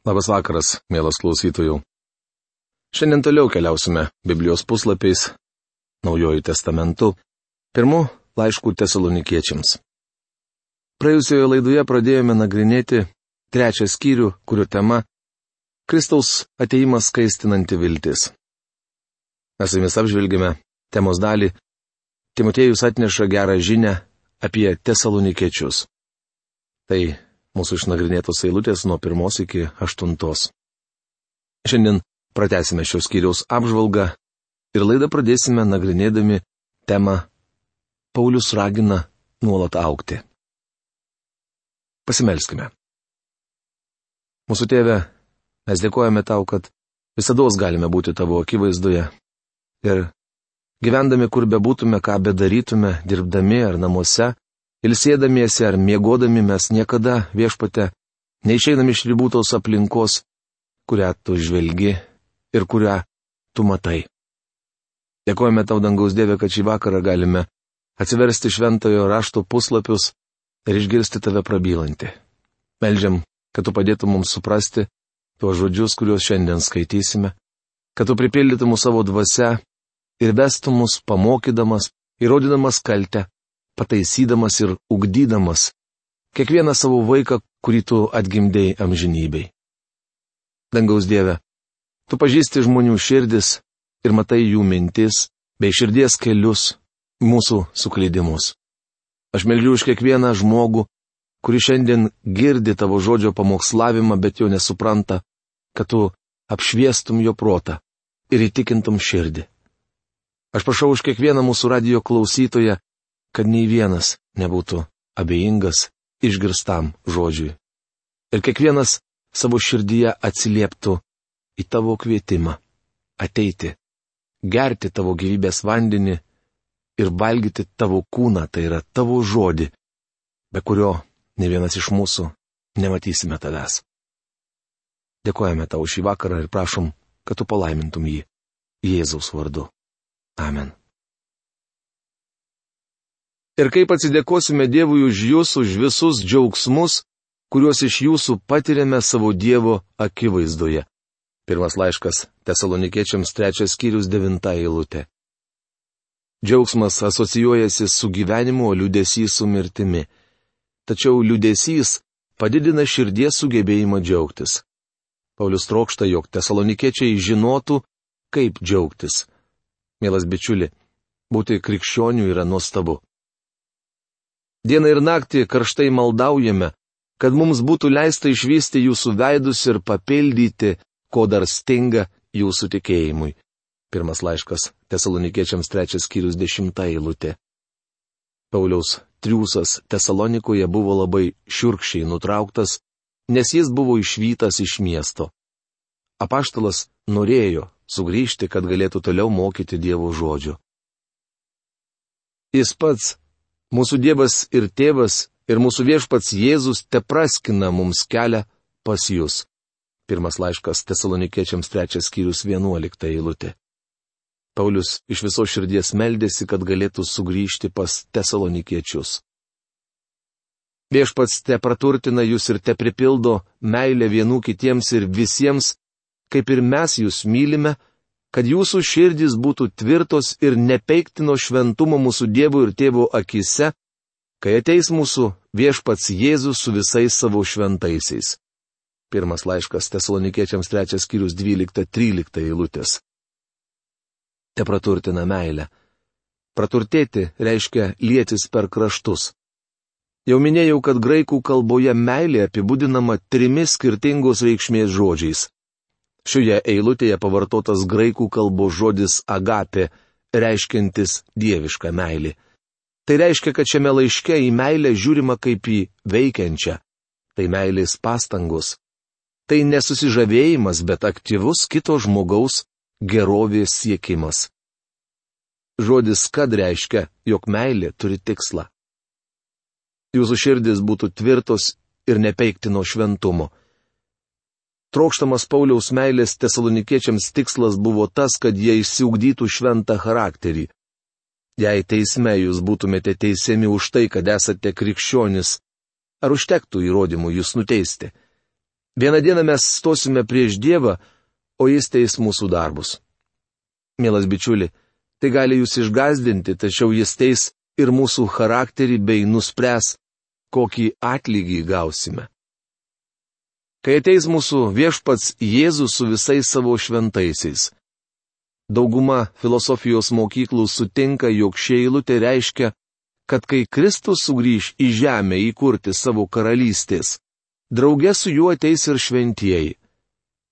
Labas vakaras, mielas klausytojų. Šiandien toliau keliausime Biblijos puslapiais, Naujojų testamentu, pirmu laišku tesalonikiečiams. Praėjusioje laidoje pradėjome nagrinėti trečią skyrių, kurio tema - Kristaus ateimas skaistinanti viltis. Mes jumis apžvelgėme temos dalį - Timotėjus atneša gerą žinę apie tesalonikiečius. Tai mūsų išnagrinėtos eilutės nuo pirmos iki aštuntos. Šiandien pratesime šios skyriaus apžvalgą ir laidą pradėsime nagrinėdami temą Paulius ragina nuolat aukti. Pasimelskime. Mūsų tėve, mes dėkojame tau, kad visada galime būti tavo akivaizdoje ir gyvendami kur bebūtume, ką bedarytume, dirbdami ar namuose, Ilsėdamiesi ar miegodami mes niekada viešpate neišeinam iš ribų tos aplinkos, kurią tu žvelgi ir kurią tu matai. Dėkojame tau, dangaus Dieve, kad šį vakarą galime atsiversti šventojo rašto puslapius ir išgirsti tave prabylantį. Meldžiam, kad tu padėtum mums suprasti tuos žodžius, kuriuos šiandien skaitysime, kad tu pripildytum savo dvasę ir vestum mus pamokydamas, įrodydamas kaltę pataisydamas ir ugdydamas kiekvieną savo vaiką, kurį tu atgimdėjai amžinybei. Dangaus Dieve, tu pažįsti žmonių širdis ir matai jų mintis bei širdies kelius, mūsų suklydimus. Aš melžiu už kiekvieną žmogų, kuris šiandien girdi tavo žodžio pamokslavimą, bet jo nesupranta, kad tu apšviestum jo protą ir įtikintum širdį. Aš prašau už kiekvieną mūsų radio klausytoją, kad nei vienas nebūtų abejingas išgirstam žodžiui. Ir kiekvienas savo širdyje atsilieptų į tavo kvietimą - ateiti, gerti tavo gyvybės vandenį ir valgyti tavo kūną, tai yra tavo žodį, be kurio ne vienas iš mūsų nematysime tavęs. Dėkojame tau šį vakarą ir prašom, kad tu palaimintum jį Jėzaus vardu. Amen. Ir kaip atsidėkosime Dievui už jūs, už visus džiaugsmus, kuriuos iš jūsų patiriame savo Dievo akivaizdoje. Pirmas laiškas Tesalonikiečiams trečias skyrius devinta eilutė. Džiaugsmas asocijuojasi su gyvenimu, o liudesys su mirtimi. Tačiau liudesys padidina širdies sugebėjimą džiaugtis. Paulius trokšta, jog tesalonikiečiai žinotų, kaip džiaugtis. Mielas bičiuli, būti krikščionių yra nuostabu. Dieną ir naktį karštai maldaujame, kad mums būtų leista išvysti jūsų veidus ir papildyti, ko dar stinga jūsų tikėjimui. Pirmas laiškas Tesalonikiečiams trečias skyrius dešimta eilutė. Pauliaus triūsas Tesalonikoje buvo labai šiurkščiai nutrauktas, nes jis buvo išvytas iš miesto. Apaštalas norėjo sugrįžti, kad galėtų toliau mokyti Dievo žodžio. Jis pats Mūsų Dievas ir Tėvas ir mūsų viešpats Jėzus te praskina mums kelią pas jūs. Pirmas laiškas Tesalonikiečiams trečias skyrius vienuolikta eilutė. Paulius iš viso širdies meldėsi, kad galėtų sugrįžti pas Tesalonikiečius. Viešpats te praturtina jūs ir te pripildo meilę vienų kitiems ir visiems, kaip ir mes jūs mylime, kad jūsų širdys būtų tvirtos ir nepeiktino šventumo mūsų Dievo ir Tėvo akise, kai ateis mūsų viešpats Jėzus su visais savo šventaisiais. Pirmas laiškas Tesalonikiečiams trečias skyrius 12-13 eilutės. Te praturtina meilę. Praturtėti reiškia lietis per kraštus. Jau minėjau, kad graikų kalboje meilė apibūdinama trimis skirtingos reikšmės žodžiais Šioje eilutėje pavartotas graikų kalbos žodis agapė, reiškintis dievišką meilį. Tai reiškia, kad šiame laiške į meilę žiūrima kaip į veikiančią. Tai meilės pastangos. Tai nesusižavėjimas, bet aktyvus kito žmogaus gerovės siekimas. Žodis kad reiškia, jog meilė turi tikslą. Jūsų širdis būtų tvirtos ir nepeiktino šventumo. Trokštamas Pauliaus meilės tesalonikiečiams tikslas buvo tas, kad jie išsiugdytų šventą charakterį. Jei teisme jūs būtumėte teisiami už tai, kad esate krikščionis, ar užtektų įrodymų jūs nuteisti? Vieną dieną mes stosime prieš Dievą, o Jis teis mūsų darbus. Mielas bičiuli, tai gali jūs išgazdinti, tačiau Jis teis ir mūsų charakterį bei nuspręs, kokį atlygį gausime. Kai ateis mūsų viešpats Jėzus su visais savo šventaisiais. Dauguma filosofijos mokyklų sutinka, jog šie eilutė reiškia, kad kai Kristus sugrįž į žemę įkurti savo karalystės, drauge su juo ateis ir šventieji.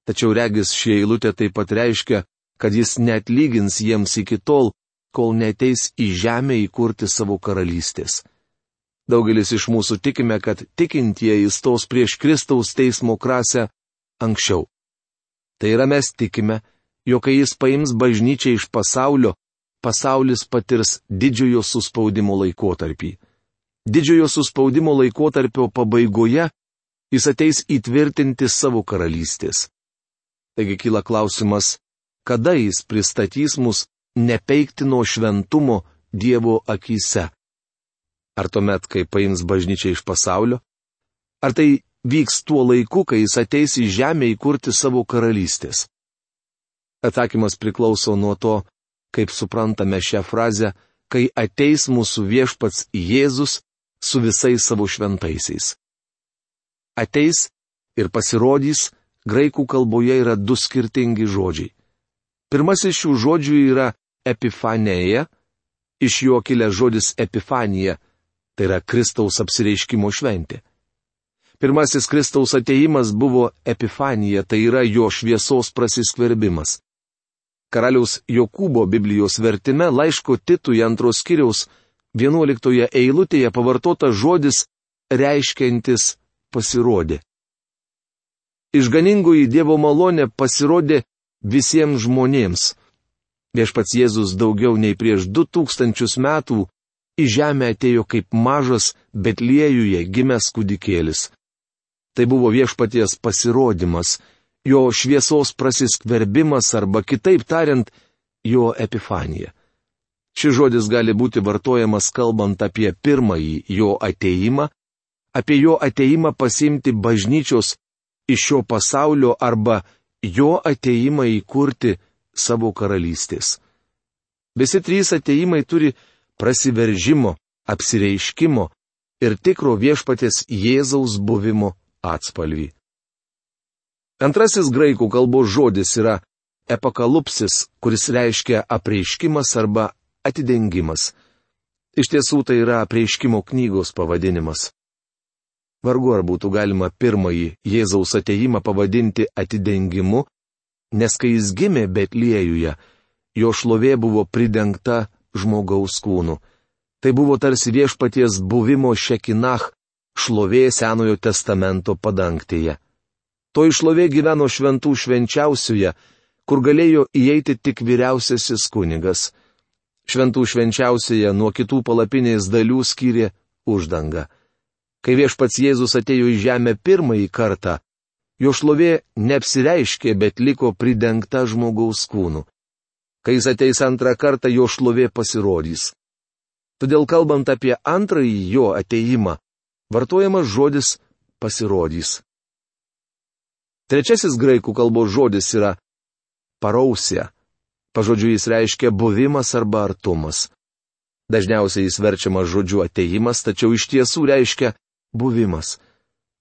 Tačiau regis šie eilutė taip pat reiškia, kad jis net lygins jiems iki tol, kol neteis į žemę įkurti savo karalystės. Daugelis iš mūsų tikime, kad tikintieji stos prieš Kristaus teismo krasę anksčiau. Tai yra mes tikime, jog kai jis paims bažnyčią iš pasaulio, pasaulis patirs didžiojo suspaudimo laikotarpį. Didžiojo suspaudimo laikotarpio pabaigoje jis ateis įtvirtinti savo karalystės. Taigi kyla klausimas, kada jis pristatys mus nepeiktino šventumo Dievo akise. Ar tuomet, kai paims bažnyčią iš pasaulio? Ar tai vyks tuo laiku, kai jis ateis į žemę įkurti savo karalystės? Atsakymas priklauso nuo to, kaip suprantame šią frazę, kai ateis mūsų viešpats Jėzus su visais savo šventaisiais ateis ir pasirodys, graikų kalboje yra du skirtingi žodžiai. Pirmasis šių žodžių yra epifanėja, iš jo kilęs žodis epifanija, tai yra Kristaus apsireiškimo šventė. Pirmasis Kristaus ateimas buvo epifanija, tai yra jo šviesos prasiskverbimas. Karaliaus Jokūbo Biblijos vertime laiško Titui antros kiriaus 11 eilutėje pavartotas žodis reiškiantis pasirodė. Išganingoji Dievo malonė pasirodė visiems žmonėms. Viešpats Jėzus daugiau nei prieš du tūkstančius metų į žemę atėjo kaip mažas Betliejuje gimęs kūdikėlis. Tai buvo viešpaties pasirodymas, jo šviesos prasiskverbimas arba kitaip tariant, jo epifanija. Šis žodis gali būti vartojamas kalbant apie pirmąjį jo ateimą apie jo ateimą pasimti bažnyčios iš šio pasaulio arba jo ateimą įkurti savo karalystės. Visi trys ateimai turi prasiveržimo, apsireiškimo ir tikro viešpatės Jėzaus buvimo atspalvį. Antrasis graikų kalbos žodis yra epakalupsis, kuris reiškia apreiškimas arba atidengimas. Iš tiesų tai yra apreiškimo knygos pavadinimas. Vargu ar būtų galima pirmąjį Jėzaus ateimą pavadinti atidengimu, nes kai jis gimė Betliejuje, jo šlovė buvo pridengta žmogaus kūnu. Tai buvo tarsi viešpaties buvimo šekinach šlovė Senojo testamento padangtėje. To išlovė gyveno šventų švenčiausioje, kur galėjo įeiti tik vyriausiasis kunigas. Šventų švenčiausioje nuo kitų palapinės dalių skyrė uždanga. Kai viešpats Jėzus atėjo į žemę pirmąjį kartą, jo šlovė neapsireiškė, bet liko pridengta žmogaus kūnu. Kai jis ateis antrą kartą, jo šlovė pasirodys. Todėl kalbant apie antrąjį jo ateimą, vartojamas žodis pasirodys. Trečiasis graikų kalbos žodis yra parausė. Pažodžiu jis reiškia buvimas arba artumas. Dažniausiai jis verčiamas žodžiu ateimas, tačiau iš tiesų reiškia buvimas.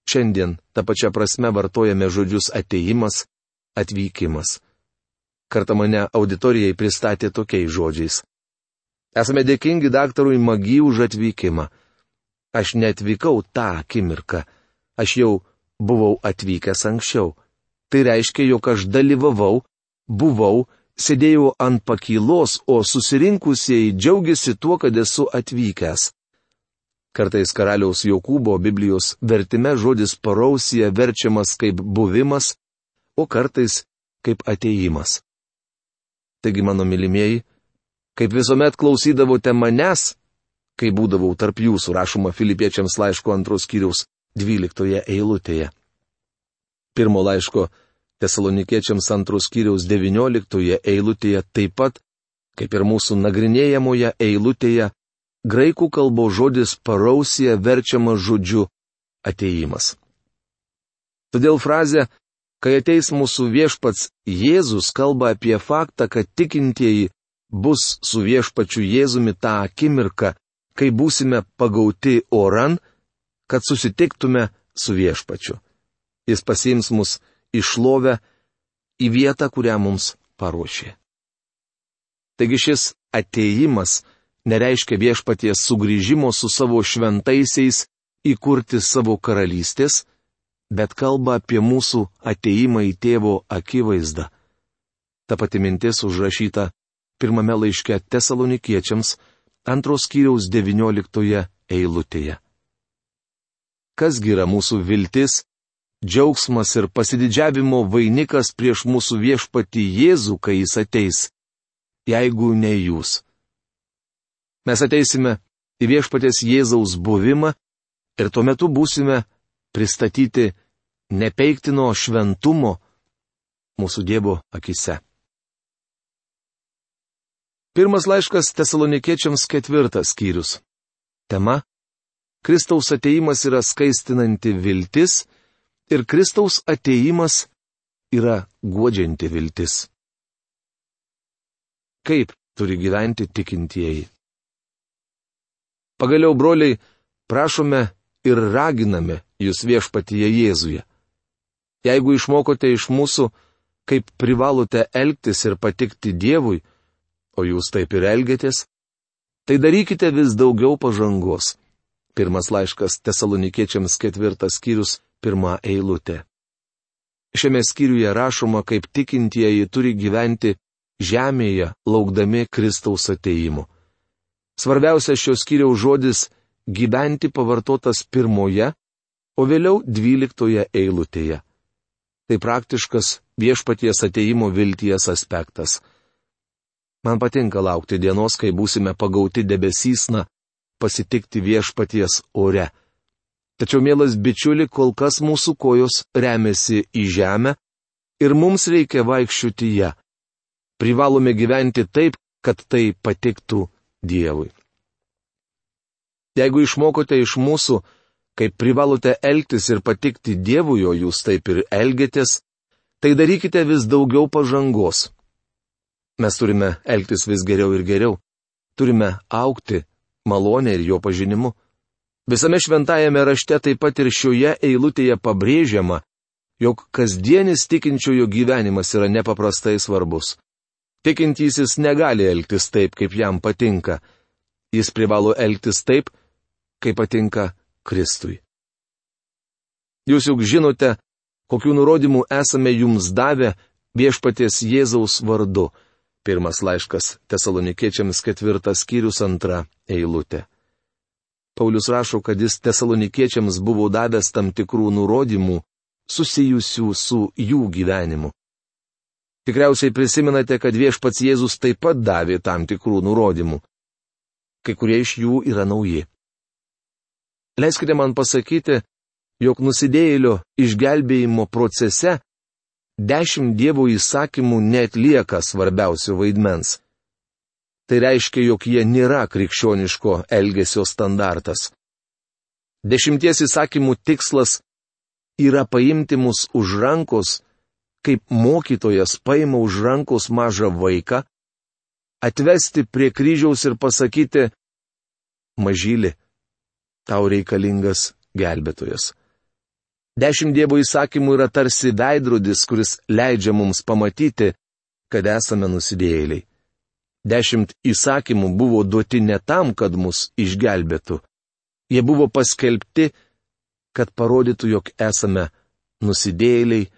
Šiandien tą pačią prasme vartojame žodžius ateimas, atvykimas. Kartą mane auditorijai pristatė tokiais žodžiais. Esame dėkingi daktarui Magi už atvykimą. Aš neatvykau tą akimirką, aš jau buvau atvykęs anksčiau. Tai reiškia, jog aš dalyvavau, buvau, sėdėjau ant pakylos, o susirinkusieji džiaugiasi tuo, kad esu atvykęs. Kartais karaliaus Jokūbo Biblijos vertime žodis parausija verčiamas kaip buvimas, o kartais kaip ateimas. Taigi, mano mylimieji, kaip visuomet klausydavote manęs, kai būdavau tarp jūsų rašoma filipiečiams laiško antros kiriaus dvyliktoje eilutėje. Pirmo laiško tesalonikiečiams antros kiriaus devynioliktoje eilutėje taip pat, kaip ir mūsų nagrinėjamoje eilutėje, graikų kalbos žodis parausija verčiamas žodžiu ateimas. Todėl frazė, kai ateis mūsų viešpats Jėzus, kalba apie faktą, kad tikintieji bus su viešpačiu Jėzumi tą akimirką, kai būsime pagauti oran, kad susitiktume su viešpačiu. Jis pasiims mus išlovę į vietą, kurią mums paruošė. Taigi šis ateimas nereiškia viešpaties sugrįžimo su savo šventaisiais įkurti savo karalystės, bet kalba apie mūsų ateimą į tėvo akivaizdą. Ta pati mintis užrašyta pirmame laiške tesalonikiečiams antros kiriaus devinioliktoje eilutėje. Kasgi yra mūsų viltis, džiaugsmas ir pasididžiavimo vainikas prieš mūsų viešpati Jėzų, kai jis ateis? jeigu ne jūs. Mes ateisime į viešpatės Jėzaus buvimą ir tuo metu būsime pristatyti nepeiktino šventumo mūsų Dievo akise. Pirmas laiškas tesalonikiečiams ketvirtas skyrius. Tema - Kristaus ateimas yra skaistinanti viltis ir Kristaus ateimas yra godžianti viltis kaip turi gyventi tikintieji. Pagaliau, broliai, prašome ir raginame jūs viešpatyje Jėzuje. Jeigu išmokote iš mūsų, kaip privalote elgtis ir patikti Dievui, o jūs taip ir elgėtės, tai darykite vis daugiau pažangos. Pirmas laiškas tesalonikiečiams ketvirtas skyrius, pirma eilutė. Šiame skyriuje rašoma, kaip tikintieji turi gyventi žemėje, laukdami Kristaus ateimų. Svarbiausias šios kiriaus žodis - gyventi pavartotas pirmoje, o vėliau dvyliktoje eilutėje. Tai praktiškas viešpaties ateimo vilties aspektas. Man patinka laukti dienos, kai būsime pagauti debesysna, pasitikti viešpaties ore. Tačiau, mielas bičiuli, kol kas mūsų kojos remiasi į žemę ir mums reikia vaikščioti ją privalome gyventi taip, kad tai patiktų Dievui. Jeigu išmokote iš mūsų, kaip privalote elgtis ir patikti Dievui, o jūs taip ir elgėtės, tai darykite vis daugiau pažangos. Mes turime elgtis vis geriau ir geriau. Turime aukti malonę ir jo pažinimu. Visame šventajame rašte taip pat ir šioje eilutėje pabrėžiama, jog kasdienis tikinčiojo gyvenimas yra nepaprastai svarbus. Tikintysis negali elgtis taip, kaip jam patinka. Jis privalo elgtis taip, kaip patinka Kristui. Jūs juk žinote, kokiu nurodymu esame jums davę viešpaties Jėzaus vardu. Pirmas laiškas tesalonikiečiams ketvirtas skyrius antra eilutė. Paulius rašo, kad jis tesalonikiečiams buvo davęs tam tikrų nurodymų susijusių su jų gyvenimu. Tikriausiai prisimenate, kad viešpats Jėzus taip pat davė tam tikrų nurodymų. Kai kurie iš jų yra nauji. Leiskite man pasakyti, jog nusidėjėlio išgelbėjimo procese dešimt Dievo įsakymų netlieka svarbiausio vaidmens. Tai reiškia, jog jie nėra krikščioniško elgesio standartas. Dešimties įsakymų tikslas yra paimti mus už rankos kaip mokytojas paima už rankos mažą vaiką, atvesti prie kryžiaus ir pasakyti, mažylį, tau reikalingas gelbėtojas. Dešimt Dievo įsakymų yra tarsi veidrodis, kuris leidžia mums pamatyti, kad esame nusidėjėliai. Dešimt įsakymų buvo duoti ne tam, kad mus išgelbėtų. Jie buvo paskelbti, kad parodytų, jog esame nusidėjėliai,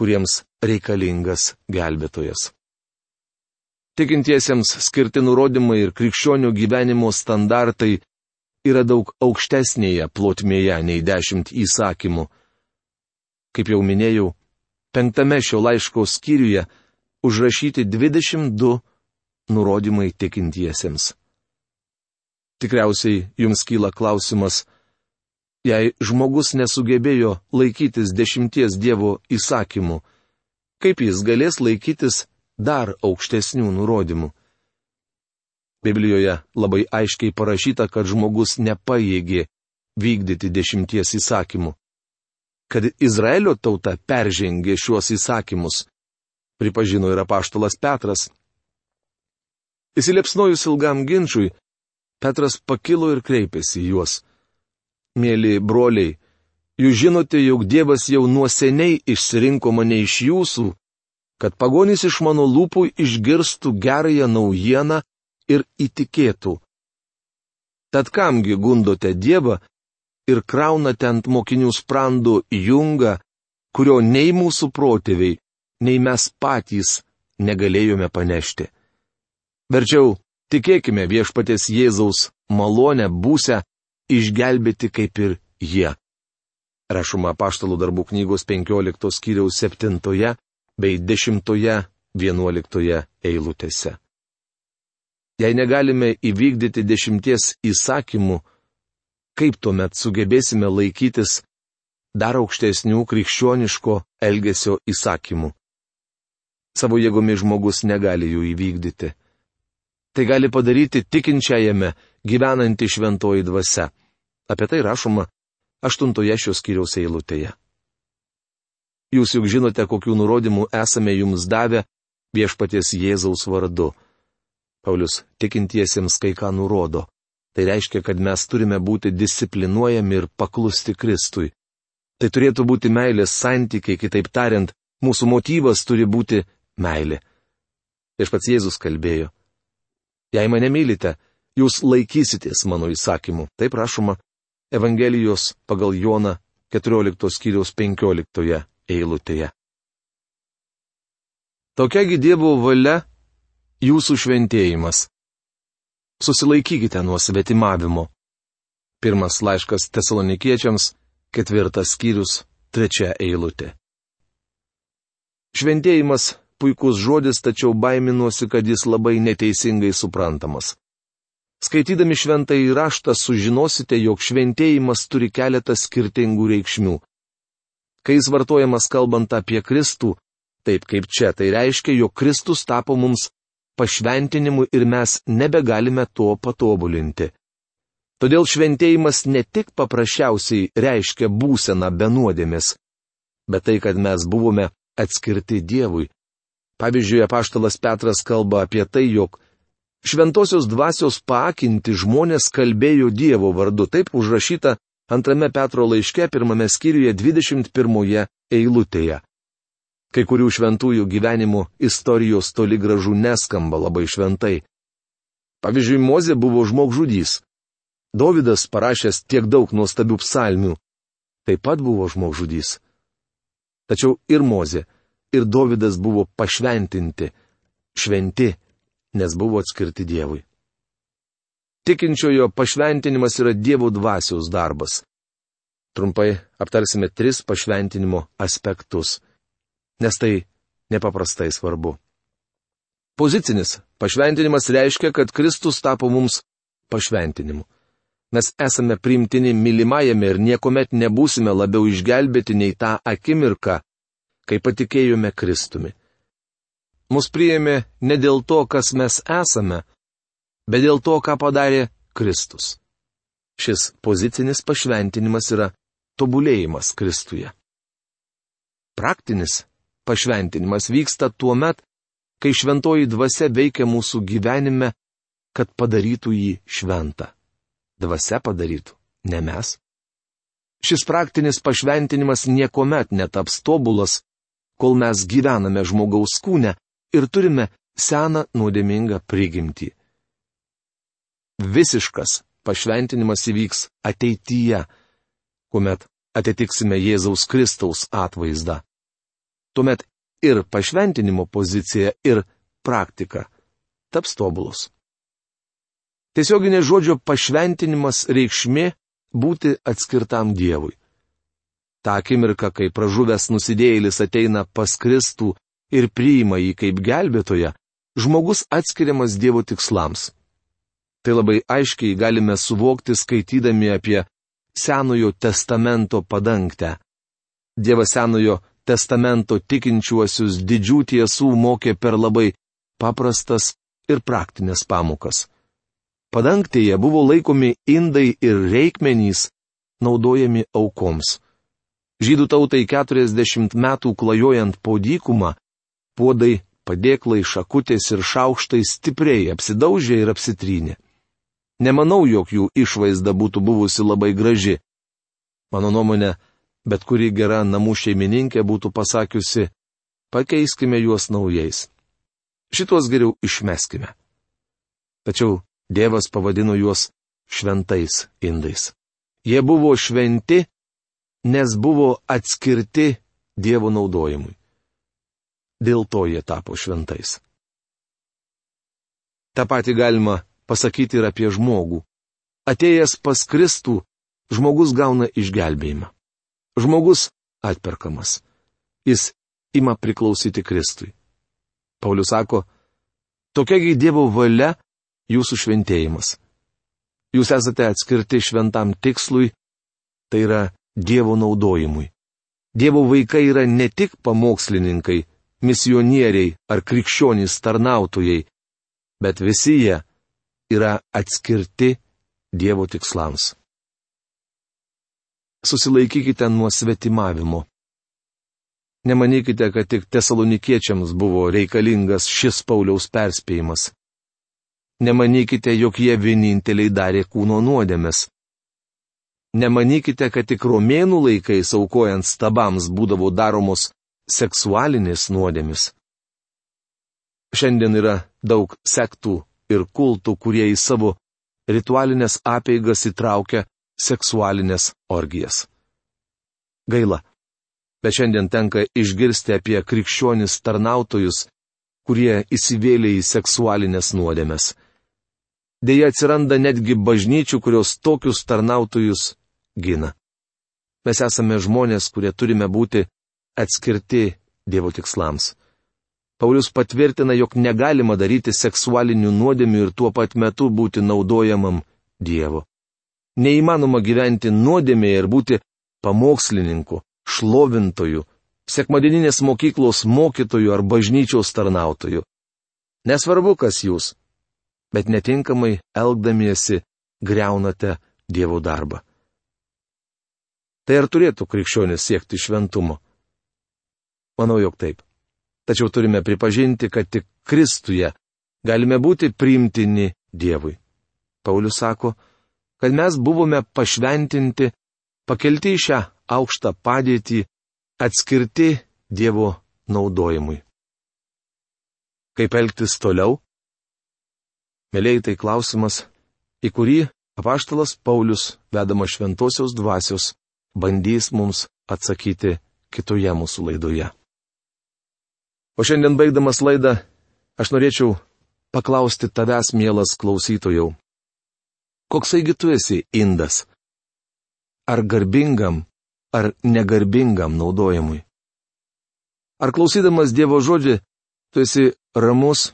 kuriems reikalingas gelbėtojas. Tikintiesiems skirti nurodymai ir krikščionių gyvenimo standartai yra daug aukštesnėje plotmėje nei dešimt įsakymų. Kaip jau minėjau, penktame šio laiško skyriuje užrašyti 22 nurodymai tikintiesiems. Tikriausiai jums kyla klausimas, Jei žmogus nesugebėjo laikytis dešimties Dievo įsakymų, kaip jis galės laikytis dar aukštesnių nurodymų? Biblijoje labai aiškiai parašyta, kad žmogus nepaėgė vykdyti dešimties įsakymų. kad Izraelio tauta peržengė šiuos įsakymus, pripažino ir apaštalas Petras. Įsiliepsnojus ilgam ginčiui, Petras pakilo ir kreipėsi į juos. Mėly broliai, jūs žinote, jog Dievas jau nuo seniai išsirinko mane iš jūsų, kad pagonys iš mano lūpų išgirstų gerąją naujieną ir įtikėtų. Tad kamgi gundote Dievą ir kraunate ant mokinių sprandų jungą, kurio nei mūsų protėviai, nei mes patys negalėjome panešti. Verčiau, tikėkime viešpatės Jėzaus malonę būsę išgelbėti kaip ir jie. Rašoma paštalų darbų knygos 15 skyriaus 7 bei 10-11 eilutėse. Jei negalime įvykdyti dešimties įsakymų, kaip tuomet sugebėsime laikytis dar aukštesnių krikščioniško elgesio įsakymų. Savo jėgomis žmogus negali jų įvykdyti. Tai gali padaryti tikinčiajame gyvenanti šventoji dvasia. Apie tai rašoma aštuntoje šios kiriaus eilutėje. Jūs juk žinote, kokių nurodymų esame jums davę viešpaties Jėzaus vardu. Paulius tikintiesiems kai ką nurodo. Tai reiškia, kad mes turime būti disciplinuojami ir paklusti Kristui. Tai turėtų būti meilės santykiai, kitaip tariant, mūsų motyvas turi būti meilė. Iš pats Jėzus kalbėjo. Jei mane mylite, jūs laikysitės mano įsakymų. Taip rašoma Evangelijos pagal Joną 14 skyriaus 15 eilutėje. Tokiagi Dievo valia jūsų šventėjimas susilaikykite nuo svetimavimo. Pirmas laiškas tesalonikiečiams, ketvirtas skyrius, trečia eilutė. Šventėjimas puikus žodis, tačiau baiminuosi, kad jis labai neteisingai suprantamas. Skaitydami šventą įraštą sužinosite, jog šventėjimas turi keletą skirtingų reikšmių. Kai jis vartojamas kalbant apie Kristų, taip kaip čia, tai reiškia, jog Kristus tapo mums pašventinimu ir mes nebegalime to patobulinti. Todėl šventėjimas ne tik paprasčiausiai reiškia būseną be nuodėmės, bet tai, kad mes buvome atskirti Dievui. Pavyzdžiui, apaštalas Petras kalba apie tai, jog šventosios dvasios paakinti žmonės kalbėjo Dievo vardu, taip užrašyta antrame Petro laiške pirmame skyriuje 21 eilutėje. Kai kurių šventųjų gyvenimų istorijos toli gražu neskamba labai šventai. Pavyzdžiui, Mozė buvo žmogžudys. Davidas parašęs tiek daug nuostabių psalmių. Taip pat buvo žmogžudys. Tačiau ir Mozė, ir Davidas buvo pašventinti, šventi, nes buvo atskirti Dievui. Tikinčiojo pašventinimas yra Dievo dvasios darbas. Trumpai aptarsime tris pašventinimo aspektus nes tai nepaprastai svarbu. Pozicinis pašventinimas reiškia, kad Kristus tapo mums pašventinimu. Mes esame priimtini mylimajame ir niekuomet nebūsime labiau išgelbėti nei tą akimirką, kai patikėjome Kristumi. Mus priėmė ne dėl to, kas mes esame, bet dėl to, ką padarė Kristus. Šis pozicinis pašventinimas yra tobulėjimas Kristuje. Praktinis pašventinimas vyksta tuo met, kai šventoji dvasia veikia mūsų gyvenime, kad padarytų jį šventą. Dvasia padarytų, ne mes. Šis praktinis pašventinimas niekuomet netaps tobulas, kol mes gyvename žmogaus kūne ir turime seną nuodėmingą prigimtį. Visiškas pašventinimas įvyks ateityje, kuomet atitiksime Jėzaus Kristaus atvaizdą tuomet ir pašventinimo pozicija, ir praktika taps tobulus. Tiesioginė žodžio pašventinimas reikšmė būti atskirtam Dievui. Ta akimirka, kai pražuvęs nusidėjėlis ateina pas Kristų ir priima jį kaip gelbėtoją, žmogus atskiriamas Dievo tikslams. Tai labai aiškiai galime suvokti skaitydami apie Senojo testamento padangtę. Dievas Senojo testamento tikinčiuosius didžių tiesų mokė per labai paprastas ir praktinės pamokas. Padangtėje buvo laikomi indai ir reikmenys, naudojami aukoms. Žydų tautai 40 metų klajojant po dykumą, puodai, padėklai, šakutės ir šaukštai stipriai apsidaužė ir apsitrynė. Nemanau, jog jų išvaizda būtų buvusi labai graži. Mano nuomonė, bet kuri gera namų šeimininkė būtų pasakiusi, pakeiskime juos naujais. Šitos geriau išmeskime. Tačiau Dievas pavadino juos šventais indais. Jie buvo šventi, nes buvo atskirti Dievo naudojimui. Dėl to jie tapo šventais. Ta pati galima pasakyti ir apie žmogų. Atėjęs pas Kristų, žmogus gauna išgelbėjimą. Žmogus atperkamas. Jis ima priklausyti Kristui. Paulius sako, tokiagi Dievo valia jūsų šventėjimas. Jūs esate atskirti šventam tikslui, tai yra Dievo naudojimui. Dievo vaikai yra ne tik pamokslininkai, misionieriai ar krikščionys tarnautojai, bet visi jie yra atskirti Dievo tikslams. Susilaikykite nuo svetimavimo. Nemanykite, kad tik tesalonikiečiams buvo reikalingas šis Pauliaus perspėjimas. Nemanykite, jog jie vieninteliai darė kūno nuodėmės. Nemanykite, kad tik romėnų laikais aukojant stabams būdavo daromos seksualinės nuodėmis. Šiandien yra daug sektų ir kultų, kurie į savo ritualinės apeigas įtraukia seksualinės orgijas. Gaila, bet šiandien tenka išgirsti apie krikščionis tarnautojus, kurie įsivėlė į seksualinės nuodėmes. Deja atsiranda netgi bažnyčių, kurios tokius tarnautojus gina. Mes esame žmonės, kurie turime būti atskirti Dievo tikslams. Paulius patvirtina, jog negalima daryti seksualinių nuodėmių ir tuo pat metu būti naudojamam Dievo. Neįmanoma gyventi nuodėmėje ir būti pamokslininku, šlovintoju, sekmadieninės mokyklos mokytoju ar bažnyčios tarnautoju. Nesvarbu, kas jūs, bet netinkamai elgdamiesi greunate Dievo darbą. Tai ar turėtų krikščionis siekti šventumo? Manau, jog taip. Tačiau turime pripažinti, kad tik Kristuje galime būti priimtini Dievui. Paulius sako, kad mes buvome pašventinti, pakelti į šią aukštą padėtį, atskirti Dievo naudojimui. Kaip elgtis toliau? Mėlyi tai klausimas, į kurį apaštalas Paulius, vedamas šventosios dvasios, bandys mums atsakyti kitoje mūsų laidoje. O šiandien baigdamas laidą, aš norėčiau paklausti tavęs, mielas klausytojau. Koksai tu esi indas? Ar garbingam ar negarbingam naudojimui. Ar klausydamas Dievo žodžią, tu esi ramus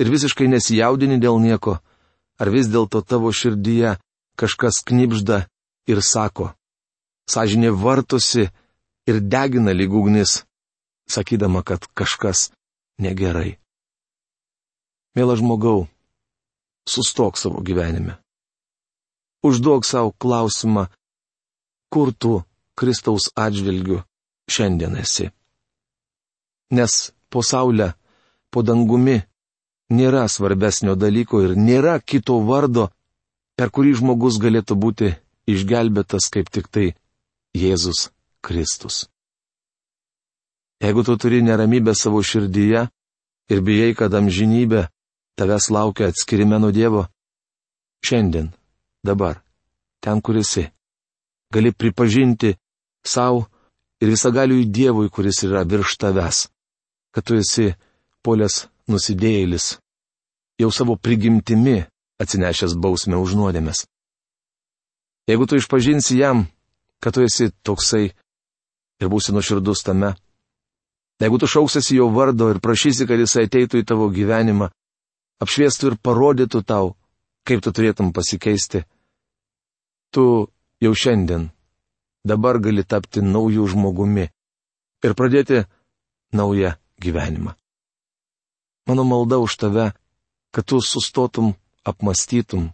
ir visiškai nesijaudini dėl nieko, ar vis dėlto tavo širdyje kažkas knipžda ir sako, sąžinė vartosi ir degina lygugnis, sakydama, kad kažkas negerai. Mėla žmogau, sustok savo gyvenime. Užduok savo klausimą, kur tu Kristaus atžvilgiu šiandien esi. Nes po saulę, po dangumi nėra svarbesnio dalyko ir nėra kito vardo, per kurį žmogus galėtų būti išgelbėtas kaip tik tai Jėzus Kristus. Jeigu tu turi neramybę savo širdyje ir bijai, kad amžinybė tavęs laukia atskirime nuo Dievo, šiandien, dabar, ten, kur esi, gali pripažinti savo ir visagaliui Dievui, kuris yra virš tavęs, kad tu esi polės nusidėjėlis, jau savo prigimtimi atsinešęs bausmę už nuodėmės. Jeigu tu išpažinsi jam, kad tu esi toksai ir būsi nuoširdus tame, jeigu tu šauksiesi jo vardo ir prašysi, kad jis ateitų į tavo gyvenimą, apšviestų ir parodytų tau, kaip tu turėtum pasikeisti, tu jau šiandien dabar gali tapti naujų žmogumi ir pradėti naują gyvenimą. Mano malda už tave, kad tu sustotum, apmastytum,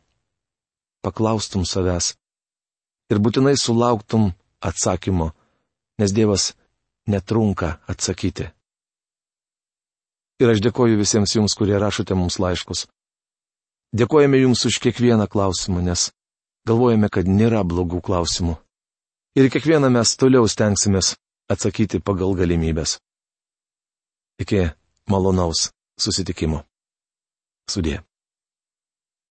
paklaustum savęs ir būtinai sulauktum atsakymo, nes Dievas netrunka atsakyti. Ir aš dėkoju visiems jums, kurie rašote mums laiškus. Dėkojame jums už kiekvieną klausimą, nes galvojame, kad nėra blogų klausimų. Ir kiekvieną mes toliau stengsimės atsakyti pagal galimybės. Iki malonaus susitikimo. Sudė.